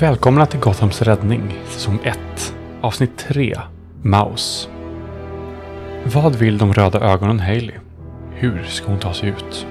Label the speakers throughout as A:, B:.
A: Välkomna till Gothams räddning, säsong 1, avsnitt 3, Maus. Vad vill de röda ögonen Hailey? Hur ska hon ta sig ut?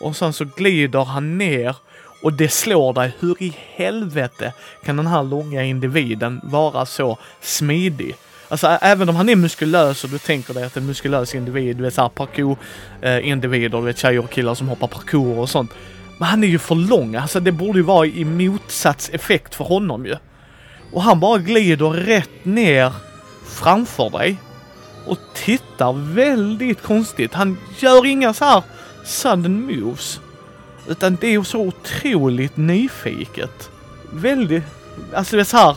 B: Och sen så glider han ner och det slår dig. Hur i helvete kan den här långa individen vara så smidig? Alltså även om han är muskulös och du tänker dig att en muskulös individ, du vet såhär parkour-individer, eh, du vet tjejer och killar som hoppar parkour och sånt. Men han är ju för lång, alltså det borde ju vara i motsats effekt för honom ju. Och han bara glider rätt ner framför dig och tittar väldigt konstigt. Han gör inga så här sudden moves. Utan det är ju så otroligt nyfiket. Väldigt, alltså det är så här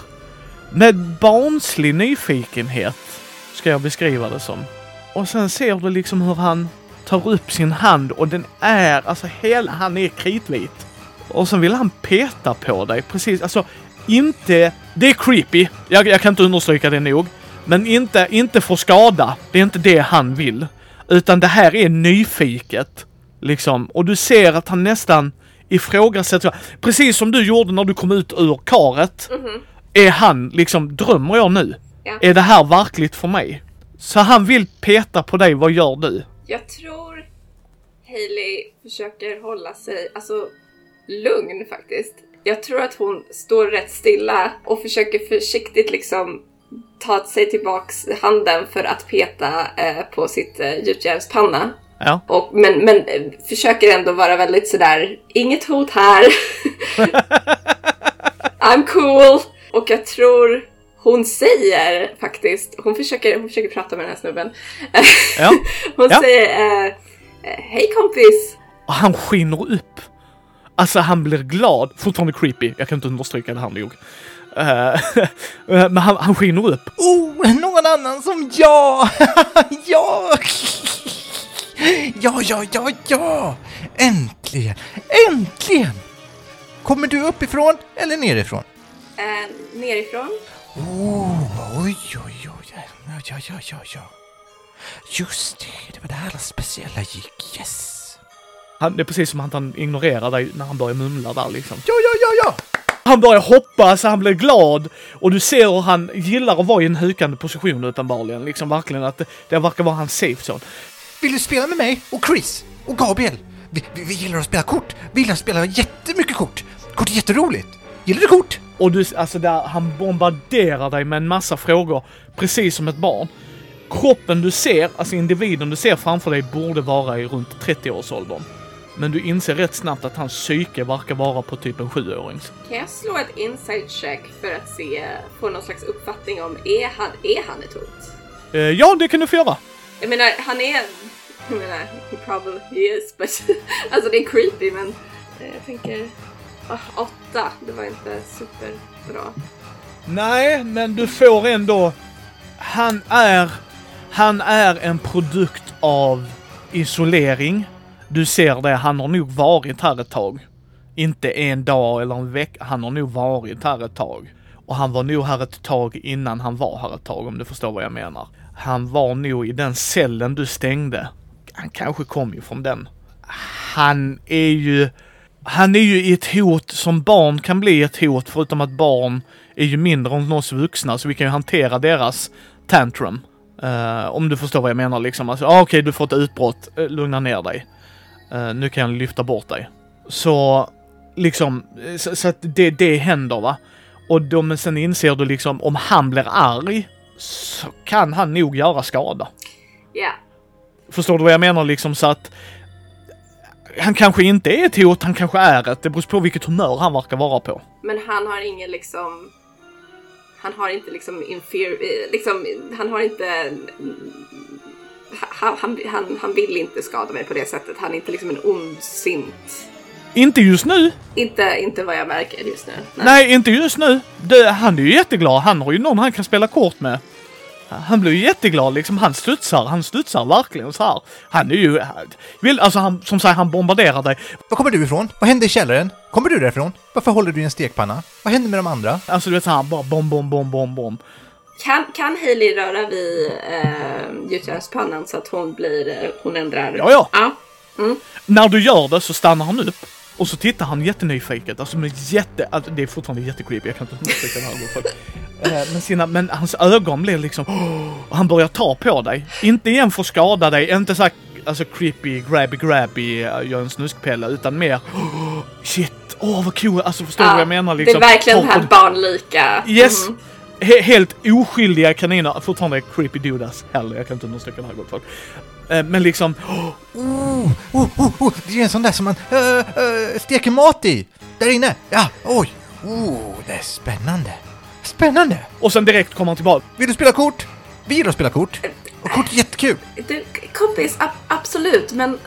B: med barnslig nyfikenhet ska jag beskriva det som. Och sen ser du liksom hur han tar upp sin hand och den är, alltså hela, han är kritvit. Och sen vill han peta på dig precis, alltså inte, det är creepy, jag, jag kan inte understryka det nog. Men inte, inte för skada, det är inte det han vill. Utan det här är nyfiket. Liksom, och du ser att han nästan ifrågasätter, precis som du gjorde när du kom ut ur karet. Mhm. Är han liksom, drömmer jag nu?
C: Ja.
B: Är det här verkligt för mig? Så han vill peta på dig, vad gör du?
C: Jag tror Hailey försöker hålla sig, alltså lugn faktiskt. Jag tror att hon står rätt stilla och försöker försiktigt liksom ta sig tillbaks handen för att peta eh, på sitt eh, gjutjärnspanna.
B: Ja.
C: Och, men, men eh, försöker ändå vara väldigt sådär, inget hot här. I'm cool. Och jag tror hon säger faktiskt, hon försöker, hon försöker prata med den här snubben.
B: Ja.
C: hon
B: Ja.
C: säger eh, eh, Hej kompis!
B: Och han skiner upp. Alltså han blir glad. Fortfarande creepy. Jag kan inte understryka det här nog. Eh, men han, han skiner upp.
D: Oh, någon annan som jag! ja! ja, ja, ja, ja! Äntligen! Äntligen! Kommer du uppifrån eller nerifrån?
C: Eh, nerifrån.
D: Oh, oj, oj, oj. Ja, ja, ja, ja. Just det, det var där alla speciella gick. Yes!
B: Han, det är precis som att han ignorerar dig när han börjar mumla där liksom.
D: Ja, ja, ja, ja!
B: Han börjar hoppa så han blir glad och du ser hur han gillar att vara i en hukande position uppenbarligen. Liksom verkligen att det, det verkar vara hans safe zone.
D: Vill du spela med mig och Chris och Gabriel? Vi, vi, vi gillar att spela kort. Vi gillar att spela jättemycket kort. Kort är jätteroligt. Gillar du kort?
B: Och du, alltså där, han bombarderar dig med en massa frågor, precis som ett barn. Kroppen du ser, alltså individen du ser framför dig borde vara i runt 30-årsåldern. Men du inser rätt snabbt att hans psyke verkar vara på typ en sjuårings.
C: Kan jag slå ett insight check för att se, få någon slags uppfattning om, är han, är han ett hot?
B: Eh, ja, det kan du få göra.
C: Jag menar, han är... Jag menar, he probably is, but... alltså det är creepy men... eh, Jag tänker... Ah, åtta, det var inte superbra.
B: Nej, men du får ändå... Han är... Han är en produkt av isolering. Du ser det, han har nog varit här ett tag. Inte en dag eller en vecka, han har nog varit här ett tag. Och han var nog här ett tag innan han var här ett tag om du förstår vad jag menar. Han var nog i den cellen du stängde. Han kanske kom ju från den. Han är ju... Han är ju ett hot som barn kan bli ett hot, förutom att barn är ju mindre än oss vuxna, så vi kan ju hantera deras tantrum. Eh, om du förstår vad jag menar liksom. Alltså, ah, okej, du får ett utbrott, uh, lugna ner dig. Eh, nu kan jag lyfta bort dig. Så, liksom, eh, så, så att det, det händer va. Och då, men sen inser du liksom, om han blir arg, så kan han nog göra skada.
C: Ja,
B: Förstår du vad jag menar liksom så att han kanske inte är ett hot, han kanske är ett. Det beror på vilket humör han verkar vara på.
C: men han har ingen liksom... Han har inte liksom inferior... Liksom, han har inte... Han, han, han, han vill inte skada mig på det sättet. Han är inte liksom en ondsint.
B: Inte just nu.
C: Inte, inte vad jag märker just nu.
B: Nej, inte just nu. Det, han är ju jätteglad. Han har ju någon han kan spela kort med. Han blir ju jätteglad liksom. Han studsar. Han studsar verkligen så här. Han är ju... Vill, alltså han, som sagt, han bombarderar dig.
D: Var kommer du ifrån? Vad hände i källaren? Kommer du därifrån? Varför håller du i en stekpanna? Vad hände med de andra?
B: Alltså du vet så här, bara bom, bom, bom, bom, bom.
C: Kan, kan Hailey röra vid uh, gjutjärnspannan så att hon blir, eh, hon ändrar?
B: Ja, ja.
C: ja.
B: När du gör det så stannar han upp och så tittar han jättenyfiket, alltså med jätte, alltså det är fortfarande jättecreepy, jag kan inte understryka det här eh, men, sina, men hans ögon blir liksom, och han börjar ta på dig. Inte igen för att skada dig, inte så här, alltså creepy, grabby, grabby, uh, gör en snuskpelle, utan mer, shit, åh vad cool, alltså förstår du vad jag menar liksom?
C: Det är verkligen den
B: Och-
C: här
B: och-
C: barnlika.
B: Yes! He helt oskyldiga kaniner, fortfarande creepy dudas heller, jag kan inte understryka det här gott folk. Eh, Men liksom,
D: Oh, oh, oh, oh, det är en sån där som man uh, uh, steker mat i. Där inne. Ja, oj. Oh, det är spännande. Spännande.
B: och sen direkt kommer han tillbaka.
D: Vill du spela kort? Vi gillar att spela kort. Och kort är jättekul.
C: Du, kompis, ab- absolut, men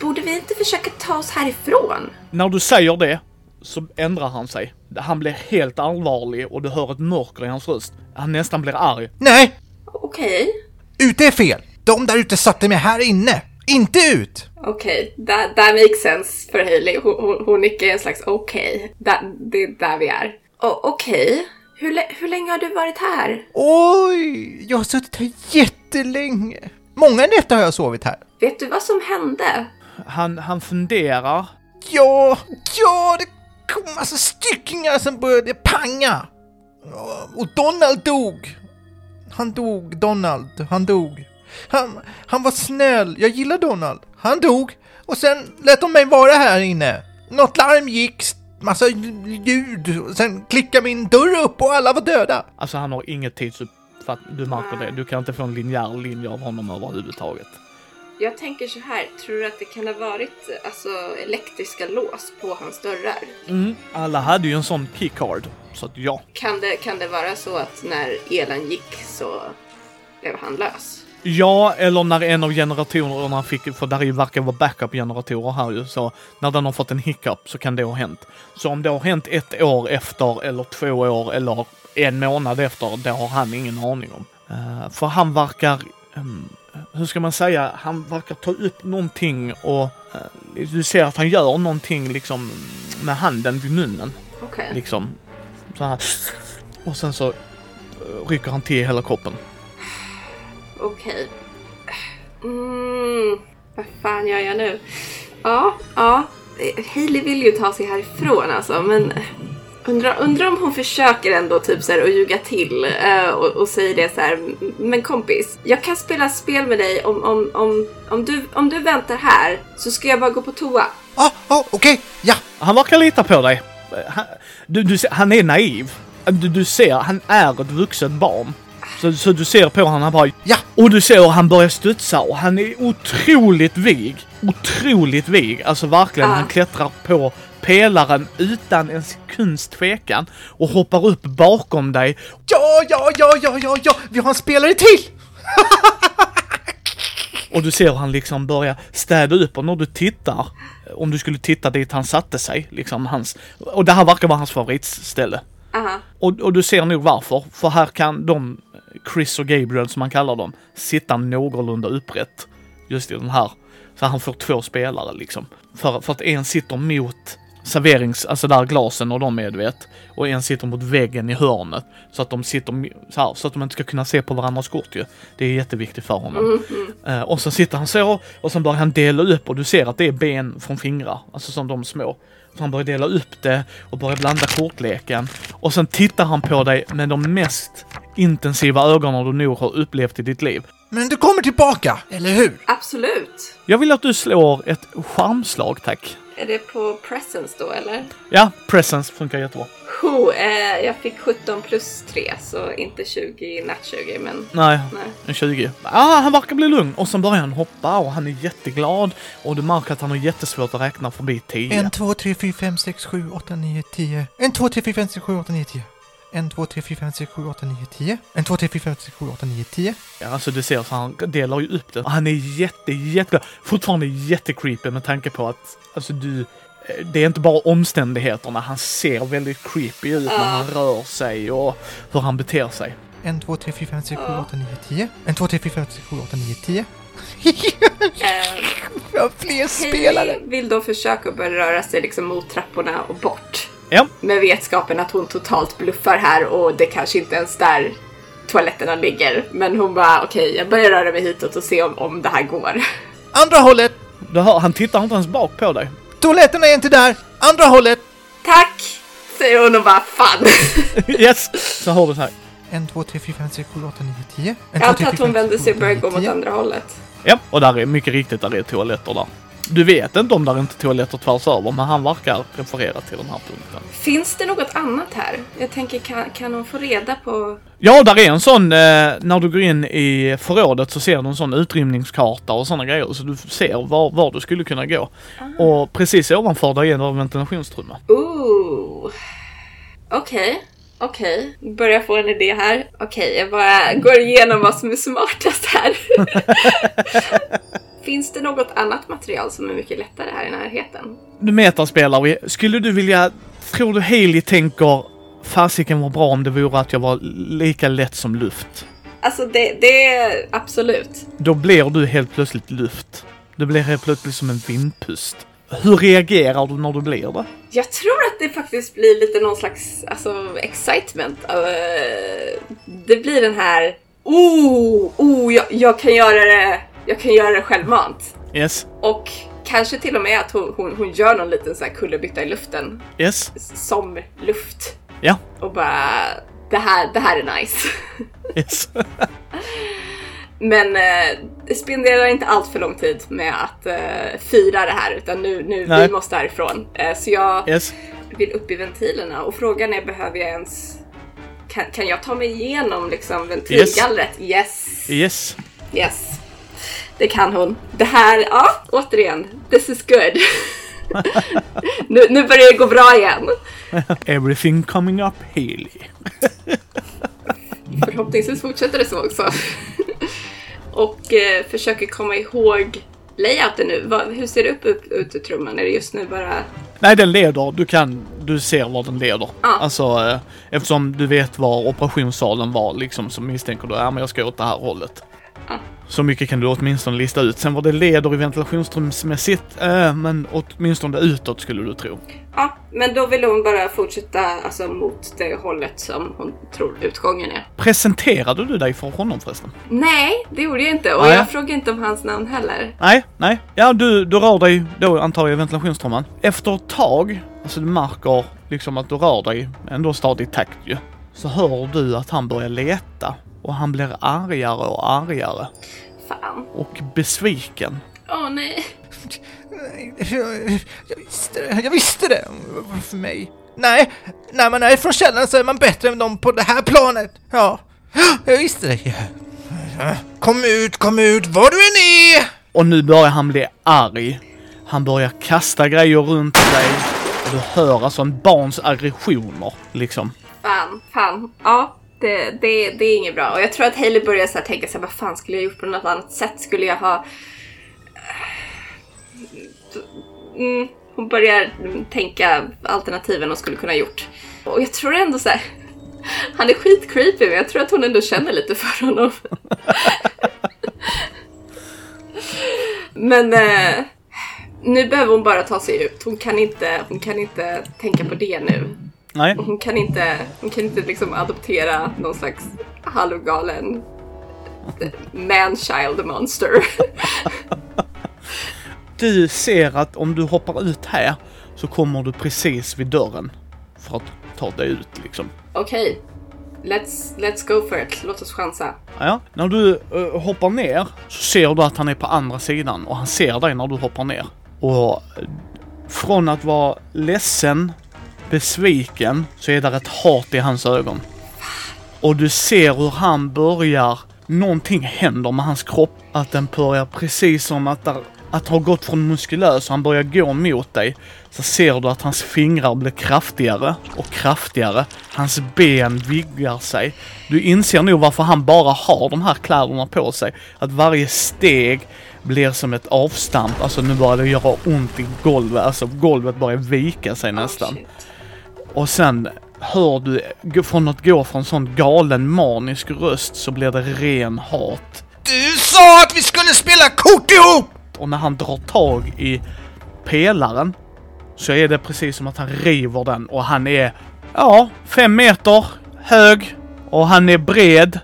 C: borde vi inte försöka ta oss härifrån?
B: När du säger det så ändrar han sig. Han blir helt allvarlig och du hör ett mörker i hans röst. Han nästan blir arg.
D: Nej,
C: Okej,
D: ute är fel. De där ute satte mig här inne. Inte ut.
C: okej, that, that makes sense för Hailey. Hon, hon, nickar en slags okej, That- det är där vi är. O- Okej, hur, lä- hur länge har du varit här?
D: Oj, jag har suttit här jättelänge. Många nätter har jag sovit här.
C: Vet du vad som hände?
B: Han, han funderar.
D: Ja, ja, det kom massa styckningar som började panga. Och Donald dog. Han dog, Donald. Han dog. Han, han var snäll. Jag gillar Donald. Han dog. Och sen lät de mig vara här inne. Något larm gick, massa ljud. Och Sen klickade min dörr upp och alla var döda.
B: Alltså han har inget tidsuppfatt... Du märker det. Du kan inte få en linjär linje av honom överhuvudtaget.
C: Jag tänker så här, tror du att det kan ha varit alltså, elektriska lås på hans dörrar?
B: Mm. Alla hade ju en sån keycard. Så att ja.
C: Kan det, kan det vara så att när elen gick så blev han lös?
B: Ja, eller när en av generatorerna fick, för där verkar vara backup-generatorer här ju, så när den har fått en hiccup så kan det ha hänt. Så om det har hänt ett år efter, eller två år, eller en månad efter, det har han ingen aning om. Eh, för han verkar, ehm, hur ska man säga, han verkar ta upp någonting och eh, du ser att han gör någonting liksom med handen vid munnen.
C: Okej.
B: Liksom. Så här. Och sen så eh, rycker han till hela kroppen.
C: Okej. Mm, vad fan gör jag nu? Ja, ja. Hailey vill ju ta sig härifrån alltså, men undrar undra om hon försöker ändå typ så här att ljuga till eh, och, och säger det så här. Men kompis, jag kan spela spel med dig om, om, om, om, du, om du väntar här så ska jag bara gå på toa.
D: Ja, ja, okej, ja.
B: Han verkar lita på dig. Han, du, du, han är naiv. Du, du ser, han är ett vuxet barn. Så, så du ser på honom, han bara...
D: Ja.
B: Och du ser hur han börjar studsa och han är otroligt vig. Otroligt vig. Alltså verkligen,
C: Ja.
B: han klättrar på pelaren utan en sekunds tvekan och hoppar upp bakom dig.
D: Ja, ja, ja, ja, ja, ja, vi har en spelare till!
B: Och du ser hur han liksom börjar städa upp och när du tittar, om du skulle titta dit han satte sig, liksom hans... Och det här verkar vara hans favoritställe.
C: Aha.
B: Och, och du ser nog varför. För här kan de, Chris och Gabriel som man kallar dem, sitta någorlunda upprätt. Just i den här. Så han får två spelare liksom. För, för att en sitter mot serverings, alltså där glasen och de är du vet. Och en sitter mot väggen i hörnet. Så att de sitter så här, så att de inte ska kunna se på varandras kort ju. Det är jätteviktigt för honom. Eh, och så sitter han så och sen börjar han dela upp och du ser att det är ben från fingrar. Alltså som de små. Så han börjar dela upp det och börjar blanda kortleken. Och sen tittar han på dig med de mest intensiva ögonen du nog har upplevt i ditt liv.
D: Men du kommer tillbaka, eller hur?
C: Absolut.
B: Jag vill att du slår ett charmslag, tack.
C: Är det på presence då eller?
B: Ja, presence funkar jättebra.
C: Ho, eh, jag fick 17 plus 3 så inte 20 natt 20 men
B: Nej,
C: nej.
B: en 20. Ah, han verkar bli lugn och sen börjar han hoppa och han är jätteglad. Och du märker att han har jättesvårt att räkna förbi 10.
D: En, två, tre, fyra, fem, sex, sju, åtta, nio, tio. En, två, tre, fyra, fem, sex, sju, åtta, nio, tio. En, två, tre, fyra, fem, sex, sju, åtta, nio, tio. En, två, tre, fyra, fem, sex, sju, åtta, nio, tio.
B: Ja, alltså du ser så han delar ju upp det. Han är jätte, jätte, fortfarande jättecreepy med tanke på att, alltså du, eh, det är inte bara omständigheterna, han ser väldigt creepy ut när han rör sig och hur han beter sig.
D: En, två, tre, fyra, fem, sex, sju, åtta, nio, tio. En, två, tre, fyra, fem, sex, sju, åtta, nio, tio.
C: Eh,
D: Vi har fler spelare.
C: Vill då försöka börja röra sig liksom mot trapporna och bort.
B: Ja,
C: Med vetskapen att hon totalt bluffar här och det kanske inte ens där toaletterna ligger. Men hon bara okej, jag börjar röra mig hitåt och se om, om det här går.
D: Andra hållet!
B: du hör, han tittar inte ens bak på dig.
D: Toaletterna är inte där! Andra hållet!
C: Tack! Säger hon och bara fan.
B: yes! Så hör du så här.
D: En, två, tre, fyra, fem, sex, sju, åtta, nio, tio. En,
C: Jag
D: två,
C: antar att hon vänder sig och börjar gå mot andra hållet.
B: Ja, och där är mycket riktigt, där är toaletter där. Du vet inte om där är inte toaletter tvärs över, men han verkar referera till den här punkten.
C: Finns det något annat här? Jag tänker, kan, kan hon få reda på...
B: Ja, där är en sån, eh, när du går in i förrådet så ser du en sån utrymningskarta och såna grejer så du ser var, var du skulle kunna gå. Och precis ovanför dig är en ventilationstrumma.
C: Ooh. Okej, okej. Börjar få en idé här. Okej, jag bara går igenom vad som är smartast här. Finns det något annat material som är mycket lättare här i närheten?
B: Du metaspelar vi. Skulle du vilja, tror du Haley tänker fasiken var bra om det vore att jag var lika lätt som luft?
C: Alltså det, det är absolut.
B: Då blir du helt plötsligt luft. Du blir helt plötsligt som en vindpust. Hur reagerar du när du blir det?
C: Jag tror att det faktiskt blir lite någon slags alltså, excitement. Uh, det blir den här Oh, oh jag, jag kan göra det. Jag kan göra det självmant.
B: Yes,
C: Och kanske till och med att hon, hon, hon gör någon liten så här kullerbytta i luften.
B: yes,
C: Som luft.
B: ja,
C: Och bara det här, det här är nice.
B: yes.
C: Men eh, spenderar inte allt för lång tid med att eh, fira det här utan nu, nu
B: Nej.
C: vi måste härifrån. Eh, så jag
B: yes.
C: vill upp i ventilerna och frågan är behöver jag ens kan, kan jag ta mig igenom liksom ventilgallret? Yes.
B: Yes.
C: yes. Det kan hon. Det här, ja återigen, this is good. nu, nu börjar det gå bra igen.
B: Everything coming up Haley.
C: Förhoppningsvis fortsätter det så också. och eh, försöker komma ihåg layouten nu. Vad, hur ser det upp, upp ut i trumman? Är det just nu bara...
B: Nej, den leder. Du kan, du ser var den leder.
C: Ja.
B: Alltså, eh, eftersom du vet var operationssalen var liksom så misstänker du, ja men jag ska åt det här hållet. Så mycket kan du åtminstone lista ut. Sen vad det leder i ventilationstrumsmässigt, eh, men åtminstone utåt skulle du tro.
C: Ja, men då vill hon bara fortsätta alltså, mot det hållet som hon tror utgången är.
B: Presenterade du dig för honom förresten?
C: Nej, det gjorde jag inte. Och
B: Nej.
C: jag frågade inte om hans namn heller.
B: Nej, nej. Ja, du, du rör dig då antar jag i ventilationstrumman. Efter ett tag, alltså du märker liksom att du rör dig ändå stadigt takt ju. Så hör du att han börjar leta. Och han blir argare och argare.
C: Fan.
B: Och besviken.
C: Åh nej.
D: Nej, Jag, jag visste det, jag visste det. För mig. Nej, när man är från källan så är man bättre än de på det här planet. Ja, jag visste det. Kom ut, kom ut, var du än är!
B: Och nu börjar han bli arg. Han börjar kasta grejer runt dig. Och du hör alltså en barns aggressioner, liksom.
C: Fan, fan. Ja, det, det, det är inget bra. Och jag tror att Hailey börjar så här tänka sig vad fan skulle jag gjort på något annat sätt? Skulle jag ha... Mm, hon börjar tänka alternativen hon skulle kunna ha gjort. Och jag tror ändå så här. Han är skitcreepy men jag tror att hon ändå känner lite för honom. men eh, nu behöver hon bara ta sig ut. Hon kan inte, hon kan inte tänka på det nu.
B: Nej.
C: Hon kan inte, hon kan inte liksom adoptera någon slags halvgalen man-child monster.
B: Du ser att om du hoppar ut här så kommer du precis vid dörren. För att ta dig ut liksom.
C: Okej, let's, let's go for it. Låt oss chansa.
B: Ja, när du eh, hoppar ner så ser du att han är på andra sidan och han ser dig när du hoppar ner. Och eh, från att vara ledsen, besviken, så är där ett hat i hans ögon. Och du ser hur han börjar, någonting händer med hans kropp. Att den börjar precis som att där, att ha gått från muskulös och han börjar gå mot dig. Så ser du att hans fingrar blir kraftigare och kraftigare. Hans ben vidgar sig. Du inser nog varför han bara har de här kläderna på sig. Att varje steg blir som ett avstamp. Alltså nu börjar det göra ont i golvet. Alltså golvet börjar vika sig nästan. Och sen hör du, från att gå från sån galen manisk röst så blir det ren hat.
D: Du sa att vi skulle spela kort ihop!
B: Och när han drar tag i pelaren så är det precis som att han river den och han är, ja, fem meter hög och han är bred.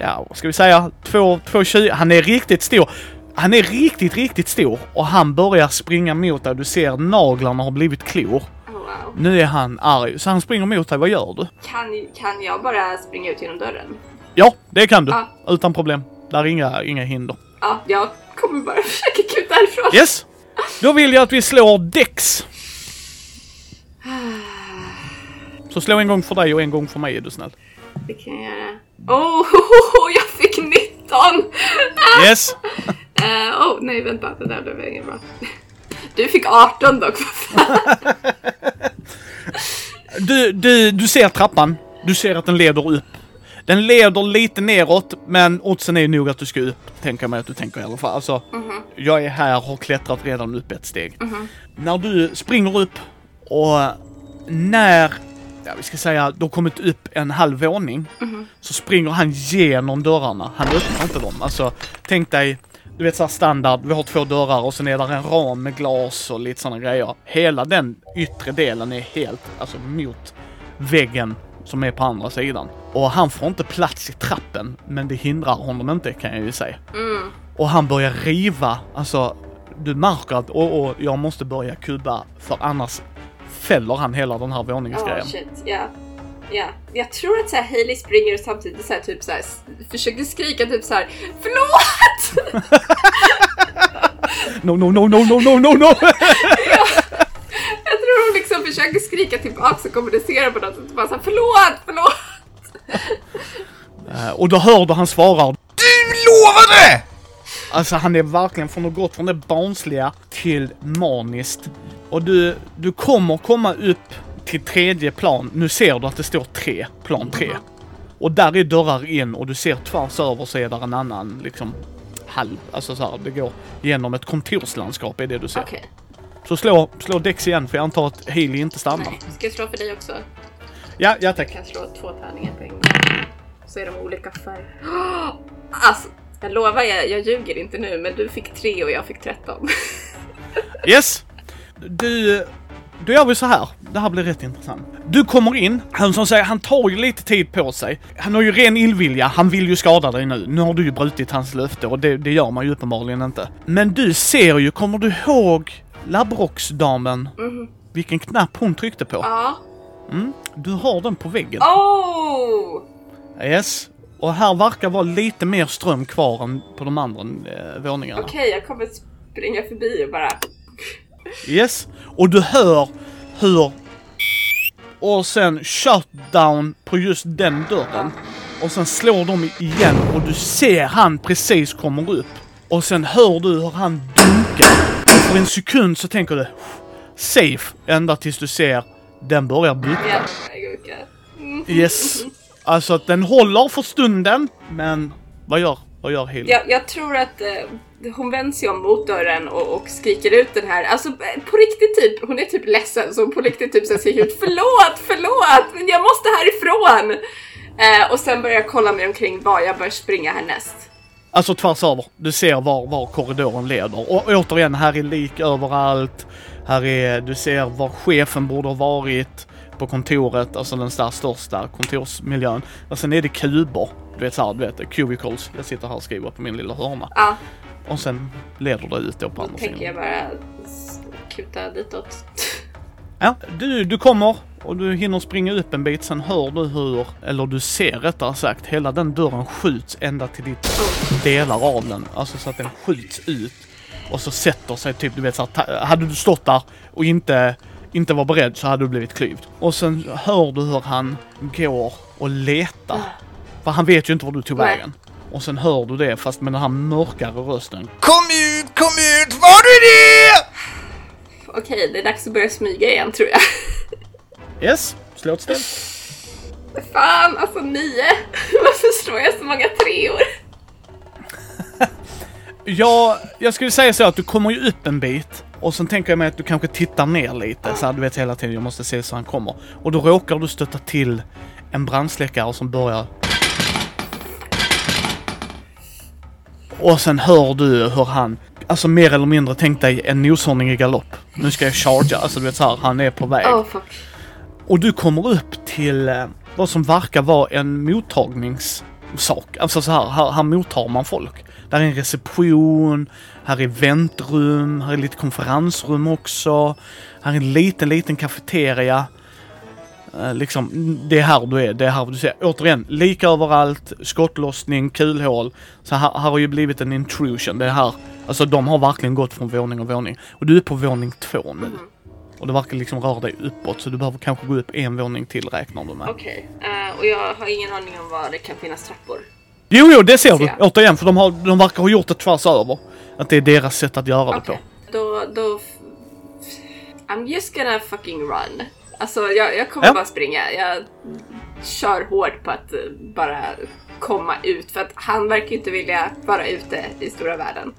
B: Ja, vad ska vi säga? Två, två tjugo. Han är riktigt stor. Han är riktigt, riktigt stor och han börjar springa mot dig. Du ser naglarna har blivit klor.
C: Wow.
B: Nu är han arg, så han springer mot dig. Vad gör du?
C: Kan, kan jag bara springa ut genom dörren?
B: Ja, det kan du.
C: Ja.
B: Utan problem. Där är inga, inga hinder.
C: Ja, jag kommer bara försöka kuta härifrån.
B: Yes! Då vill jag att vi slår Dex. Så slå en gång för dig och en gång för mig är du snäll.
C: Det kan jag göra. Oh, jag fick 19!
B: Yes!
C: Eh, oh, nej vänta, det där blev inget bra. Du fick 18 dock.
B: Du, du, du ser trappan. Du ser att den leder upp. Den leder lite neråt, men oddsen är nog att du ska upp. Tänker jag mig att du tänker i alla fall. Alltså, jag är här, har klättrat redan upp ett steg. När du springer upp och när, ja vi ska säga, du har kommit upp en halv våning. Så springer han genom dörrarna. Han öppnar inte dem. Alltså, tänk dig, du vet såhär standard, vi har två dörrar och sen är där en ram med glas och lite sådana grejer. Hela den yttre delen är helt, alltså mot väggen som är på andra sidan. Och han får inte plats i trappen, men det hindrar honom inte kan jag ju säga. Och han börjar riva, alltså du märker att och, och jag måste börja kubba för annars fäller han hela den här våningsgrejen.
C: Oh shit, ja. Ja, jag tror att så här, Hailey springer och samtidigt så här, typ så här, försökte skrika typ så här FÖRLÅT!
B: No, no, no, no, no, no, no, no!
C: Jag tror hon liksom försöker skrika tillbaka och kommunicera på något sätt. Bara så här, förlåt, förlåt!
B: Eh, och då hör du han svarar.
D: Du lovade!
B: Alltså han är verkligen från att gått från det barnsliga till maniskt. Och du, du kommer komma upp till tredje plan. Nu ser du att det står tre, plan tre. Och där är dörrar in och du ser tvärs över så är där en annan liksom halv, alltså så här, det går genom ett kontorslandskap är det du ser.
C: Okej,
B: Så slå, slå Dex igen för jag antar att Healy inte stannar.
C: nej. Ska jag slå för dig också?
B: Ja, ja
C: Jag
B: tack.
C: kan slå två tärningar på en gång. Så är de olika färger. Alltså, jag lovar, jag, jag ljuger inte nu, men du fick tre och jag fick 13.
B: Yes! Du, då gör vi så här. Det här blir rätt intressant. Du kommer in, han som säger, han tar ju lite tid på sig. Han har ju ren illvilja, han vill ju skada dig nu. Nu har du ju brutit hans löfte och det, det gör man ju uppenbarligen inte. Men du ser ju, kommer du ihåg labbrocksdamen? Vilken knapp hon tryckte på?
C: Ja.
B: Mm, du har den på väggen.
C: Oh!
B: Yes. Och här verkar vara lite mer ström kvar än på de andra eh, våningarna.
C: Okej, jag kommer springa förbi och bara...
B: Yes. Och du hör hur... Och sen shutdown på just den dörren. Och sen slår de igen och du ser han precis kommer upp. Och sen hör du hur han dunkar. Och för en sekund så tänker du safe ända tills du ser den börjar
C: Guka. Mm.
B: Yes. Alltså att den håller för stunden, men vad gör, vad gör Hill?
C: Jag, jag tror att eh, hon vänder sig om mot dörren och, och skriker ut den här, alltså eh, på riktigt typ, hon är typ ledsen så hon på riktigt typ så skriker ut förlåt, förlåt, men jag måste härifrån! Eh, och sen börjar jag kolla mig omkring var jag bör springa härnäst.
B: Alltså tvärs över. Du ser var, var korridoren leder. Och återigen, här är lik överallt. Här är, du ser var chefen borde ha varit på kontoret, alltså den där största kontorsmiljön. Och sen är det kuber. Du vet såhär, du vet, cubicles. Jag sitter här och skriver på min lilla hörna.
C: Ja,
B: Och sen leder det ut då på
C: då
B: andra
C: tänker jag
B: sidan.
C: bara kuta ditåt.
B: Ja, du, du kommer och du hinner springa upp en bit. Sen hör du hur, eller du ser rättare sagt, hela den dörren skjuts ända till ditt delar av den. Alltså så att den skjuts ut. Och så sätter sig typ, du vet så här, hade du stått där och inte, inte var beredd så hade du blivit klyvd. Och sen hör du hur han går och letar. För han vet ju inte var du tog
C: Nej.
B: vägen. Och sen hör du det fast med den här mörkare rösten.
D: Kom ut, kom ut, var du det?
C: Okej, det är dags att börja smyga igen tror jag.
B: Yes, slå ett ställ.
C: Fan, alltså nio! Varför slår jag så många treor?
B: Ja, jag skulle säga så att du kommer ju upp en bit och sen tänker jag mig att du kanske tittar ner lite så här, du vet hela tiden jag måste se så han kommer. Och då råkar du stöta till en brandsläckare som börjar... Och sen hör du hur han, alltså mer eller mindre, tänk dig en noshörning i galopp. Nu ska jag chargea, alltså du vet så här, han är på väg.
C: Oh.
B: Och du kommer upp till eh, vad som verkar vara en mottagningssak. Alltså så här, här, här mottar man folk. Där är en reception, här är väntrum, här är lite konferensrum också. Här är en liten, liten kafeteria. Eh, liksom, det är här du är, det är här du ser. Återigen, lika överallt, skottlossning, kulhål. Så här, här har ju blivit en intrusion. Det är här, alltså de har verkligen gått från våning och våning. Och du är på våning två nu. Och det verkar liksom röra dig uppåt så du behöver kanske gå upp en våning till räknar du med.
C: Okej. Eh, och jag har ingen aning om var det kan finnas trappor.
B: Jo, jo, det ser du.
C: Jag.
B: Återigen, för de, har, de verkar ha gjort det tvärs över. Att det är deras sätt att göra det på.
C: Då, då... I'm just gonna fucking run. Alltså jag, jag kommer
B: Ja.
C: bara springa. Jag kör hårt på att eh, bara komma ut för att han verkar inte vilja vara ute i stora världen.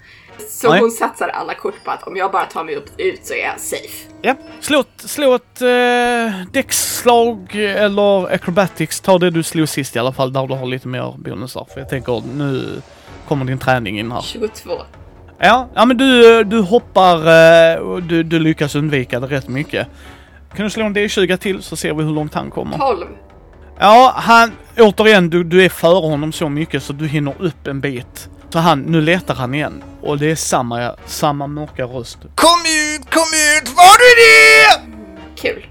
C: Så
B: Nej.
C: hon satsar alla kort på att om jag bara tar mig upp, ut så är jag safe.
B: Ja, slå ett, slå ett eh, däcksslag eller acrobatics. Ta det du slog sist i alla fall, där du har lite mer bonusar. För jag tänker, nu kommer din träning in här.
C: 22.
B: Ja, ja men du, du hoppar eh, och du, du lyckas undvika det rätt mycket. Kan du slå en D20 till så ser vi hur långt han kommer.
C: 12.
B: Ja, han, återigen, du, du är före honom så mycket så du hinner upp en bit. Så han, nu letar han igen. Och det är samma, samma mörka röst.
D: Kom ut, kom ut, var du det?
C: Kul.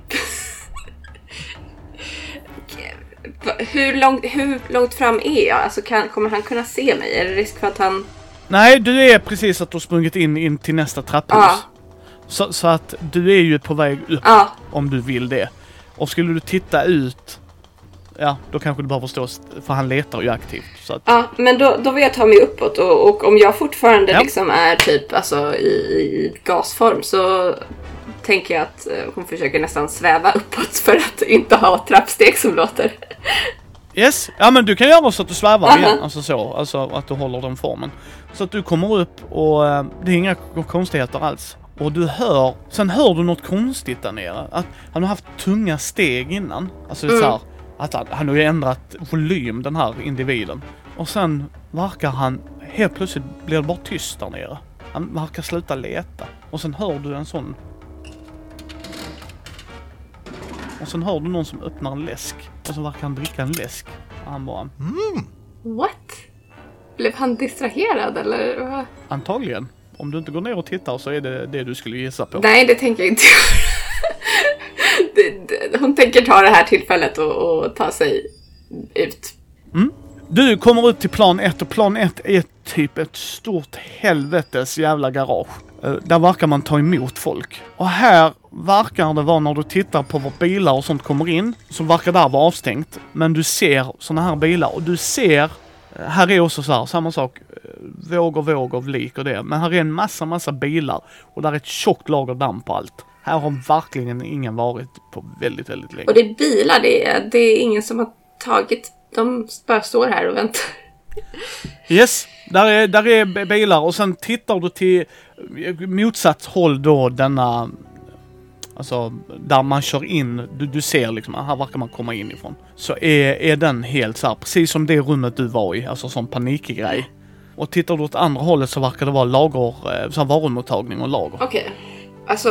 C: Hur, långt, hur långt fram är jag? Alltså kan, kommer han kunna se mig? Är det risk för att han...
B: Nej, du är precis att du har sprungit in, in till nästa trapphus.
C: Ja.
B: Så, så att du är ju på väg upp
C: Ja,
B: om du vill det. Och skulle du titta ut, ja, då kanske du behöver stå, st- för han letar ju aktivt. Så att,
C: ja men då, då vill jag ta mig uppåt och, och om jag fortfarande
B: Ja.
C: liksom är typ alltså, i, i gasform så tänker jag att eh, hon försöker nästan sväva uppåt för att inte ha trappsteg som låter.
B: yes, ja men du kan göra så att du svävar
C: Aha.
B: igen, alltså så, alltså att du håller den formen. Så att du kommer upp och eh, det är inga konstigheter alls. Och du hör, sen hör du något konstigt där nere. Att han har haft tunga steg innan. Alltså det är så
C: Mm.
B: här, att han, han har ju ändrat volym den här individen. Och sen verkar han, helt plötsligt blir det bara tyst där nere. Han verkar sluta leta. Och sen hör du en sån... Och sen hör du någon som öppnar en läsk. Och så verkar han dricka en läsk. Och han bara,
C: What? Blev han distraherad eller?
B: antagligen. Om du inte går ner och tittar så är det det du skulle gissa på.
C: Nej, det tänker jag inte göra. Hon tänker ta det här tillfället och, och ta sig ut.
B: Du kommer ut till plan 1 och plan 1 är typ ett stort helvetes jävla garage. Eh, Där verkar man ta emot folk. Och här verkar det vara när du tittar på var bilar och sånt kommer in, så verkar där vara avstängt. Men du ser såna här bilar och du ser, eh, här är också så här, samma sak, våg och våg av lik och det. Men här är en massa, massa bilar och där är ett tjockt lager damm på allt. Här har verkligen ingen varit på väldigt, väldigt länge.
C: Och det är bilar, det är, det är ingen som har tagit... De bara står här och väntar.
B: Yes, där är, där är bilar och sen tittar du till motsatt håll då denna, alltså där man kör in, du, du ser liksom, här verkar man komma in ifrån. Så är, är den helt så här, precis som det rummet du var i, alltså sån panikgrej. Och tittar du åt andra hållet så verkar det vara lager, eh, så varumottagning och lager.
C: Okej. Alltså,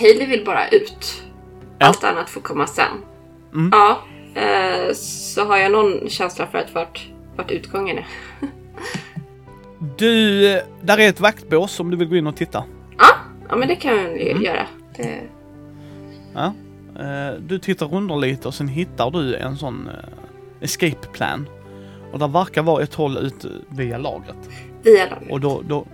C: Hailey vill bara ut.
B: Ja.
C: Allt annat får komma sen.
B: Mm.
C: Ja. Eh, så har jag någon känsla för att vart, vart utgången är.
B: Du, eh, där är ett vaktbås om du vill gå in och titta.
C: Ja, ja men det kan jag
B: Mm.
C: göra. Det,
B: Ja. Du tittar under lite och sen hittar du en sån escape plan. Och där verkar vara ett håll ut via lagret.
C: via laget.
B: Och då, då,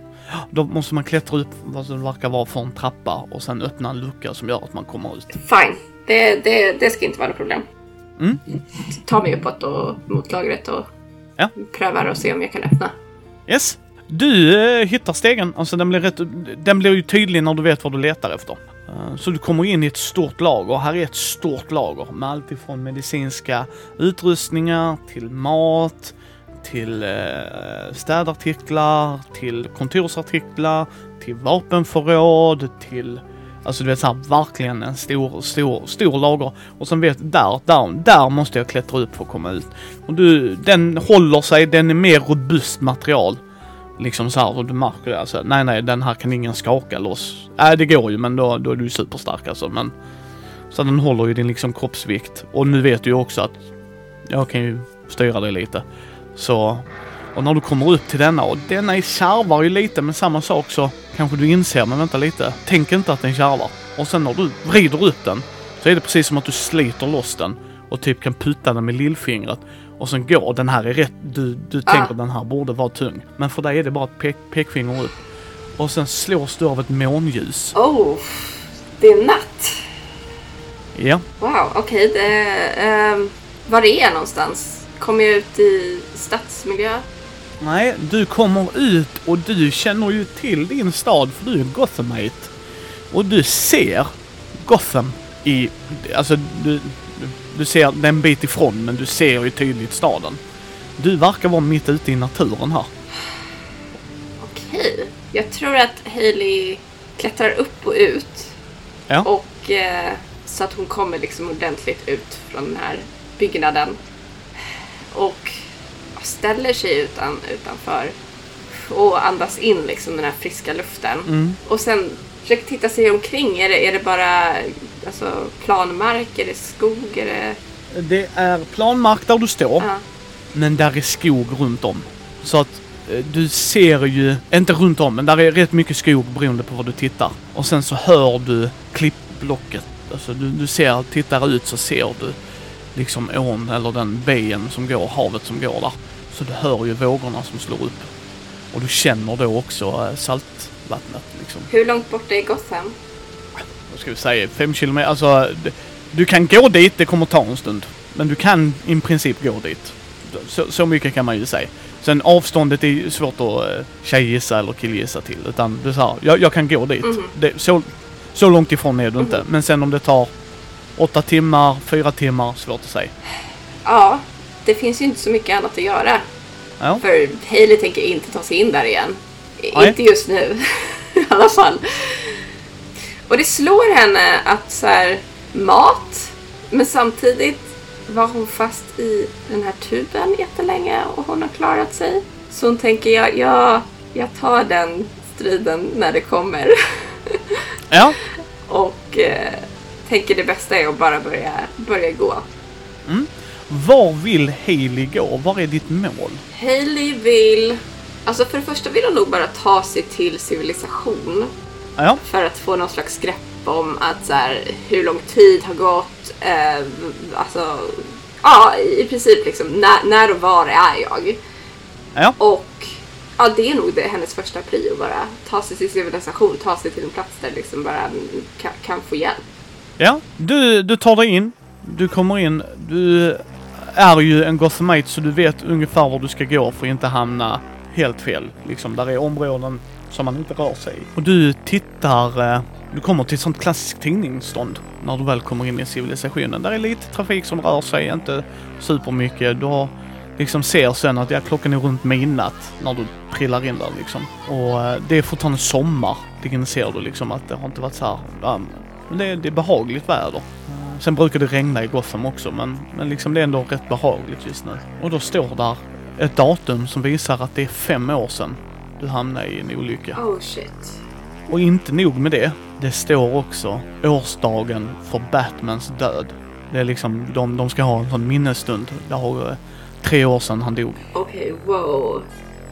B: då måste man klättra upp vad som verkar vara för en trappa och sen öppna en lucka som gör att man kommer ut.
C: Fine. Det, det, det ska inte vara något problem.
B: Mm.
C: Ta mig uppåt och mot lagret och
B: Ja.
C: prövar och se om jag kan öppna.
B: Yes. Du eh, hittar stegen, alltså den blir, rätt, den blir ju tydlig när du vet vad du letar efter. Eh, så du kommer in i ett stort lager. Här är ett stort lager med allt ifrån medicinska utrustningar till mat, till eh, städartiklar, till kontorsartiklar, till vapenförråd, till Alltså du vet såhär, verkligen en stor, stor, stor lager. Och sen vet där, där, där måste jag klättra upp för att komma ut. Och du, den håller sig, den är mer robust material. Liksom så här och du märker det alltså. Nej nej den här kan ingen skaka loss. Nej det går ju men då, då är du superstark alltså. Men, så den håller ju din liksom kroppsvikt. Och nu vet du ju också att jag kan ju styra dig lite. Så och när du kommer upp till denna och denna kärvar ju lite men samma sak så kanske du inser men vänta lite. Tänk inte att den kärvar. Och sen när du vrider upp den så är det precis som att du sliter loss den och typ kan putta den med lillfingret. Och sen går den här är rätt, du, du
C: Ah.
B: tänker den här borde vara tung. Men för dig är det bara ett pek, pekfinger upp. Och sen slås du av ett månljus.
C: Oh, det är natt.
B: Ja,
C: Wow, okej. det... ehm, var är jag någonstans? Kommer jag ut i stadsmiljö?
B: Nej, du kommer ut och du känner ju till din stad för du är Gothamite. Och du ser Gotham i... Alltså du, du, ser den en bit ifrån men du ser ju tydligt staden. Du verkar vara mitt ute i naturen här.
C: Okej. Jag tror att Hailey klättrar upp och ut.
B: Ja.
C: Och eh, så att hon kommer liksom ordentligt ut från den här byggnaden. Och ställer sig utan, utanför. Och andas in liksom den här friska luften.
B: Mm.
C: Och sen försöker titta sig omkring. Är det, är det bara alltså, planmark? Är det skog? Är det...
B: Det är planmark där du står.
C: Ja.
B: Men där är skog runt om. Så att eh, du ser ju, inte runt om, men där är rätt mycket skog beroende på var du tittar. Och sen så hör du klippblocket. Alltså du, du ser, tittar ut så ser du liksom ån eller den bejen som går, havet som går där. Så du hör ju vågorna som slår upp. Och du känner då också eh, saltvattnet liksom.
C: Hur långt bort är Gotham?
B: Vad ska vi säga? Fem kilometer, alltså du kan gå dit, det kommer ta en stund. Men du kan i princip gå dit. Så, så mycket kan man ju säga. Sen avståndet är ju svårt att uh, tjejgissa eller killgissa till. Utan det är så här, jag, jag kan gå dit.
C: Mhm.
B: Det, så, så långt ifrån är du inte. Men sen om det tar åtta timmar, fyra timmar, svårt att säga.
C: Ja, det finns ju inte så mycket annat att göra.
B: Ja.
C: För Hailey tänker inte ta sig in där igen.
B: Nej.
C: Inte just nu i alla fall. Och det slår henne att så här, mat, men samtidigt var hon fast i den här tuben jättelänge och hon har klarat sig. Så hon tänker, jag, jag, jag tar den striden när det kommer.
B: Ja,
C: och eh, tänker det bästa är att bara börja, börja gå.
B: var vill Hailey gå? Var är ditt mål?
C: Hailey vill... Alltså för det första vill hon nog bara ta sig till civilisation.
B: Ja,
C: För att få någon slags grepp om att så här, hur lång tid har gått. Eh, alltså, ja i princip liksom när, när och var är jag?
B: ja,
C: Och ja, det är nog det, hennes första prio bara. Ta sig till civilisation, ta sig till en plats där liksom bara kan, kan få hjälp.
B: ja. Du, du tar dig in. Du kommer in. Du är ju en Gothamite så du vet ungefär var du ska gå för att inte hamna helt fel. Liksom, där är områden som man inte rör sig i. Och du tittar, eh, du kommer till ett sånt klassiskt tidningsstånd när du väl kommer in i civilisationen. Där är lite trafik som rör sig, inte supermycket. Du har liksom ser sen att ja, klockan är runt midnatt när du trillar in där liksom. Och eh, det är fortfarande sommar. Det inser du liksom att det har inte varit så här. Men det, är- det är behagligt väder. Eh, sen brukar det regna i Gotham också men, men liksom det är ändå rätt behagligt just nu. Och då står där ett datum som visar att det är fem år sedan du hamnade i en olycka.
C: Oh shit.
B: Och inte nog med det. Det står också årsdagen för Batmans död. Det är liksom, de, de ska ha en sån minnesstund. Det har tre år sedan han dog.
C: Okej, wow.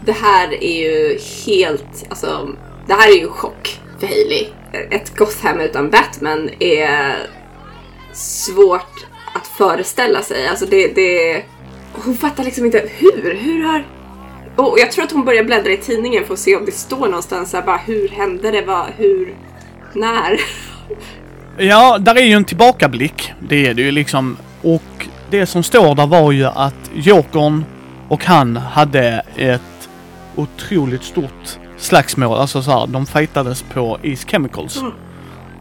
C: Det här är ju helt, alltså, det här är ju chock för Hailey. Ett Gotham utan Batman är svårt att föreställa sig. Alltså det, det, hon fattar liksom inte hur, hur har... Och jag tror att hon börjar bläddra i tidningen för att se om det står någonstans så här, bara hur hände det, vad, hur, när?
B: Ja, där är ju en tillbakablick. Det är det ju liksom. Och det som står där var ju att Jokern och han hade ett otroligt stort slagsmål. Alltså så här, de fightades på East Chemicals.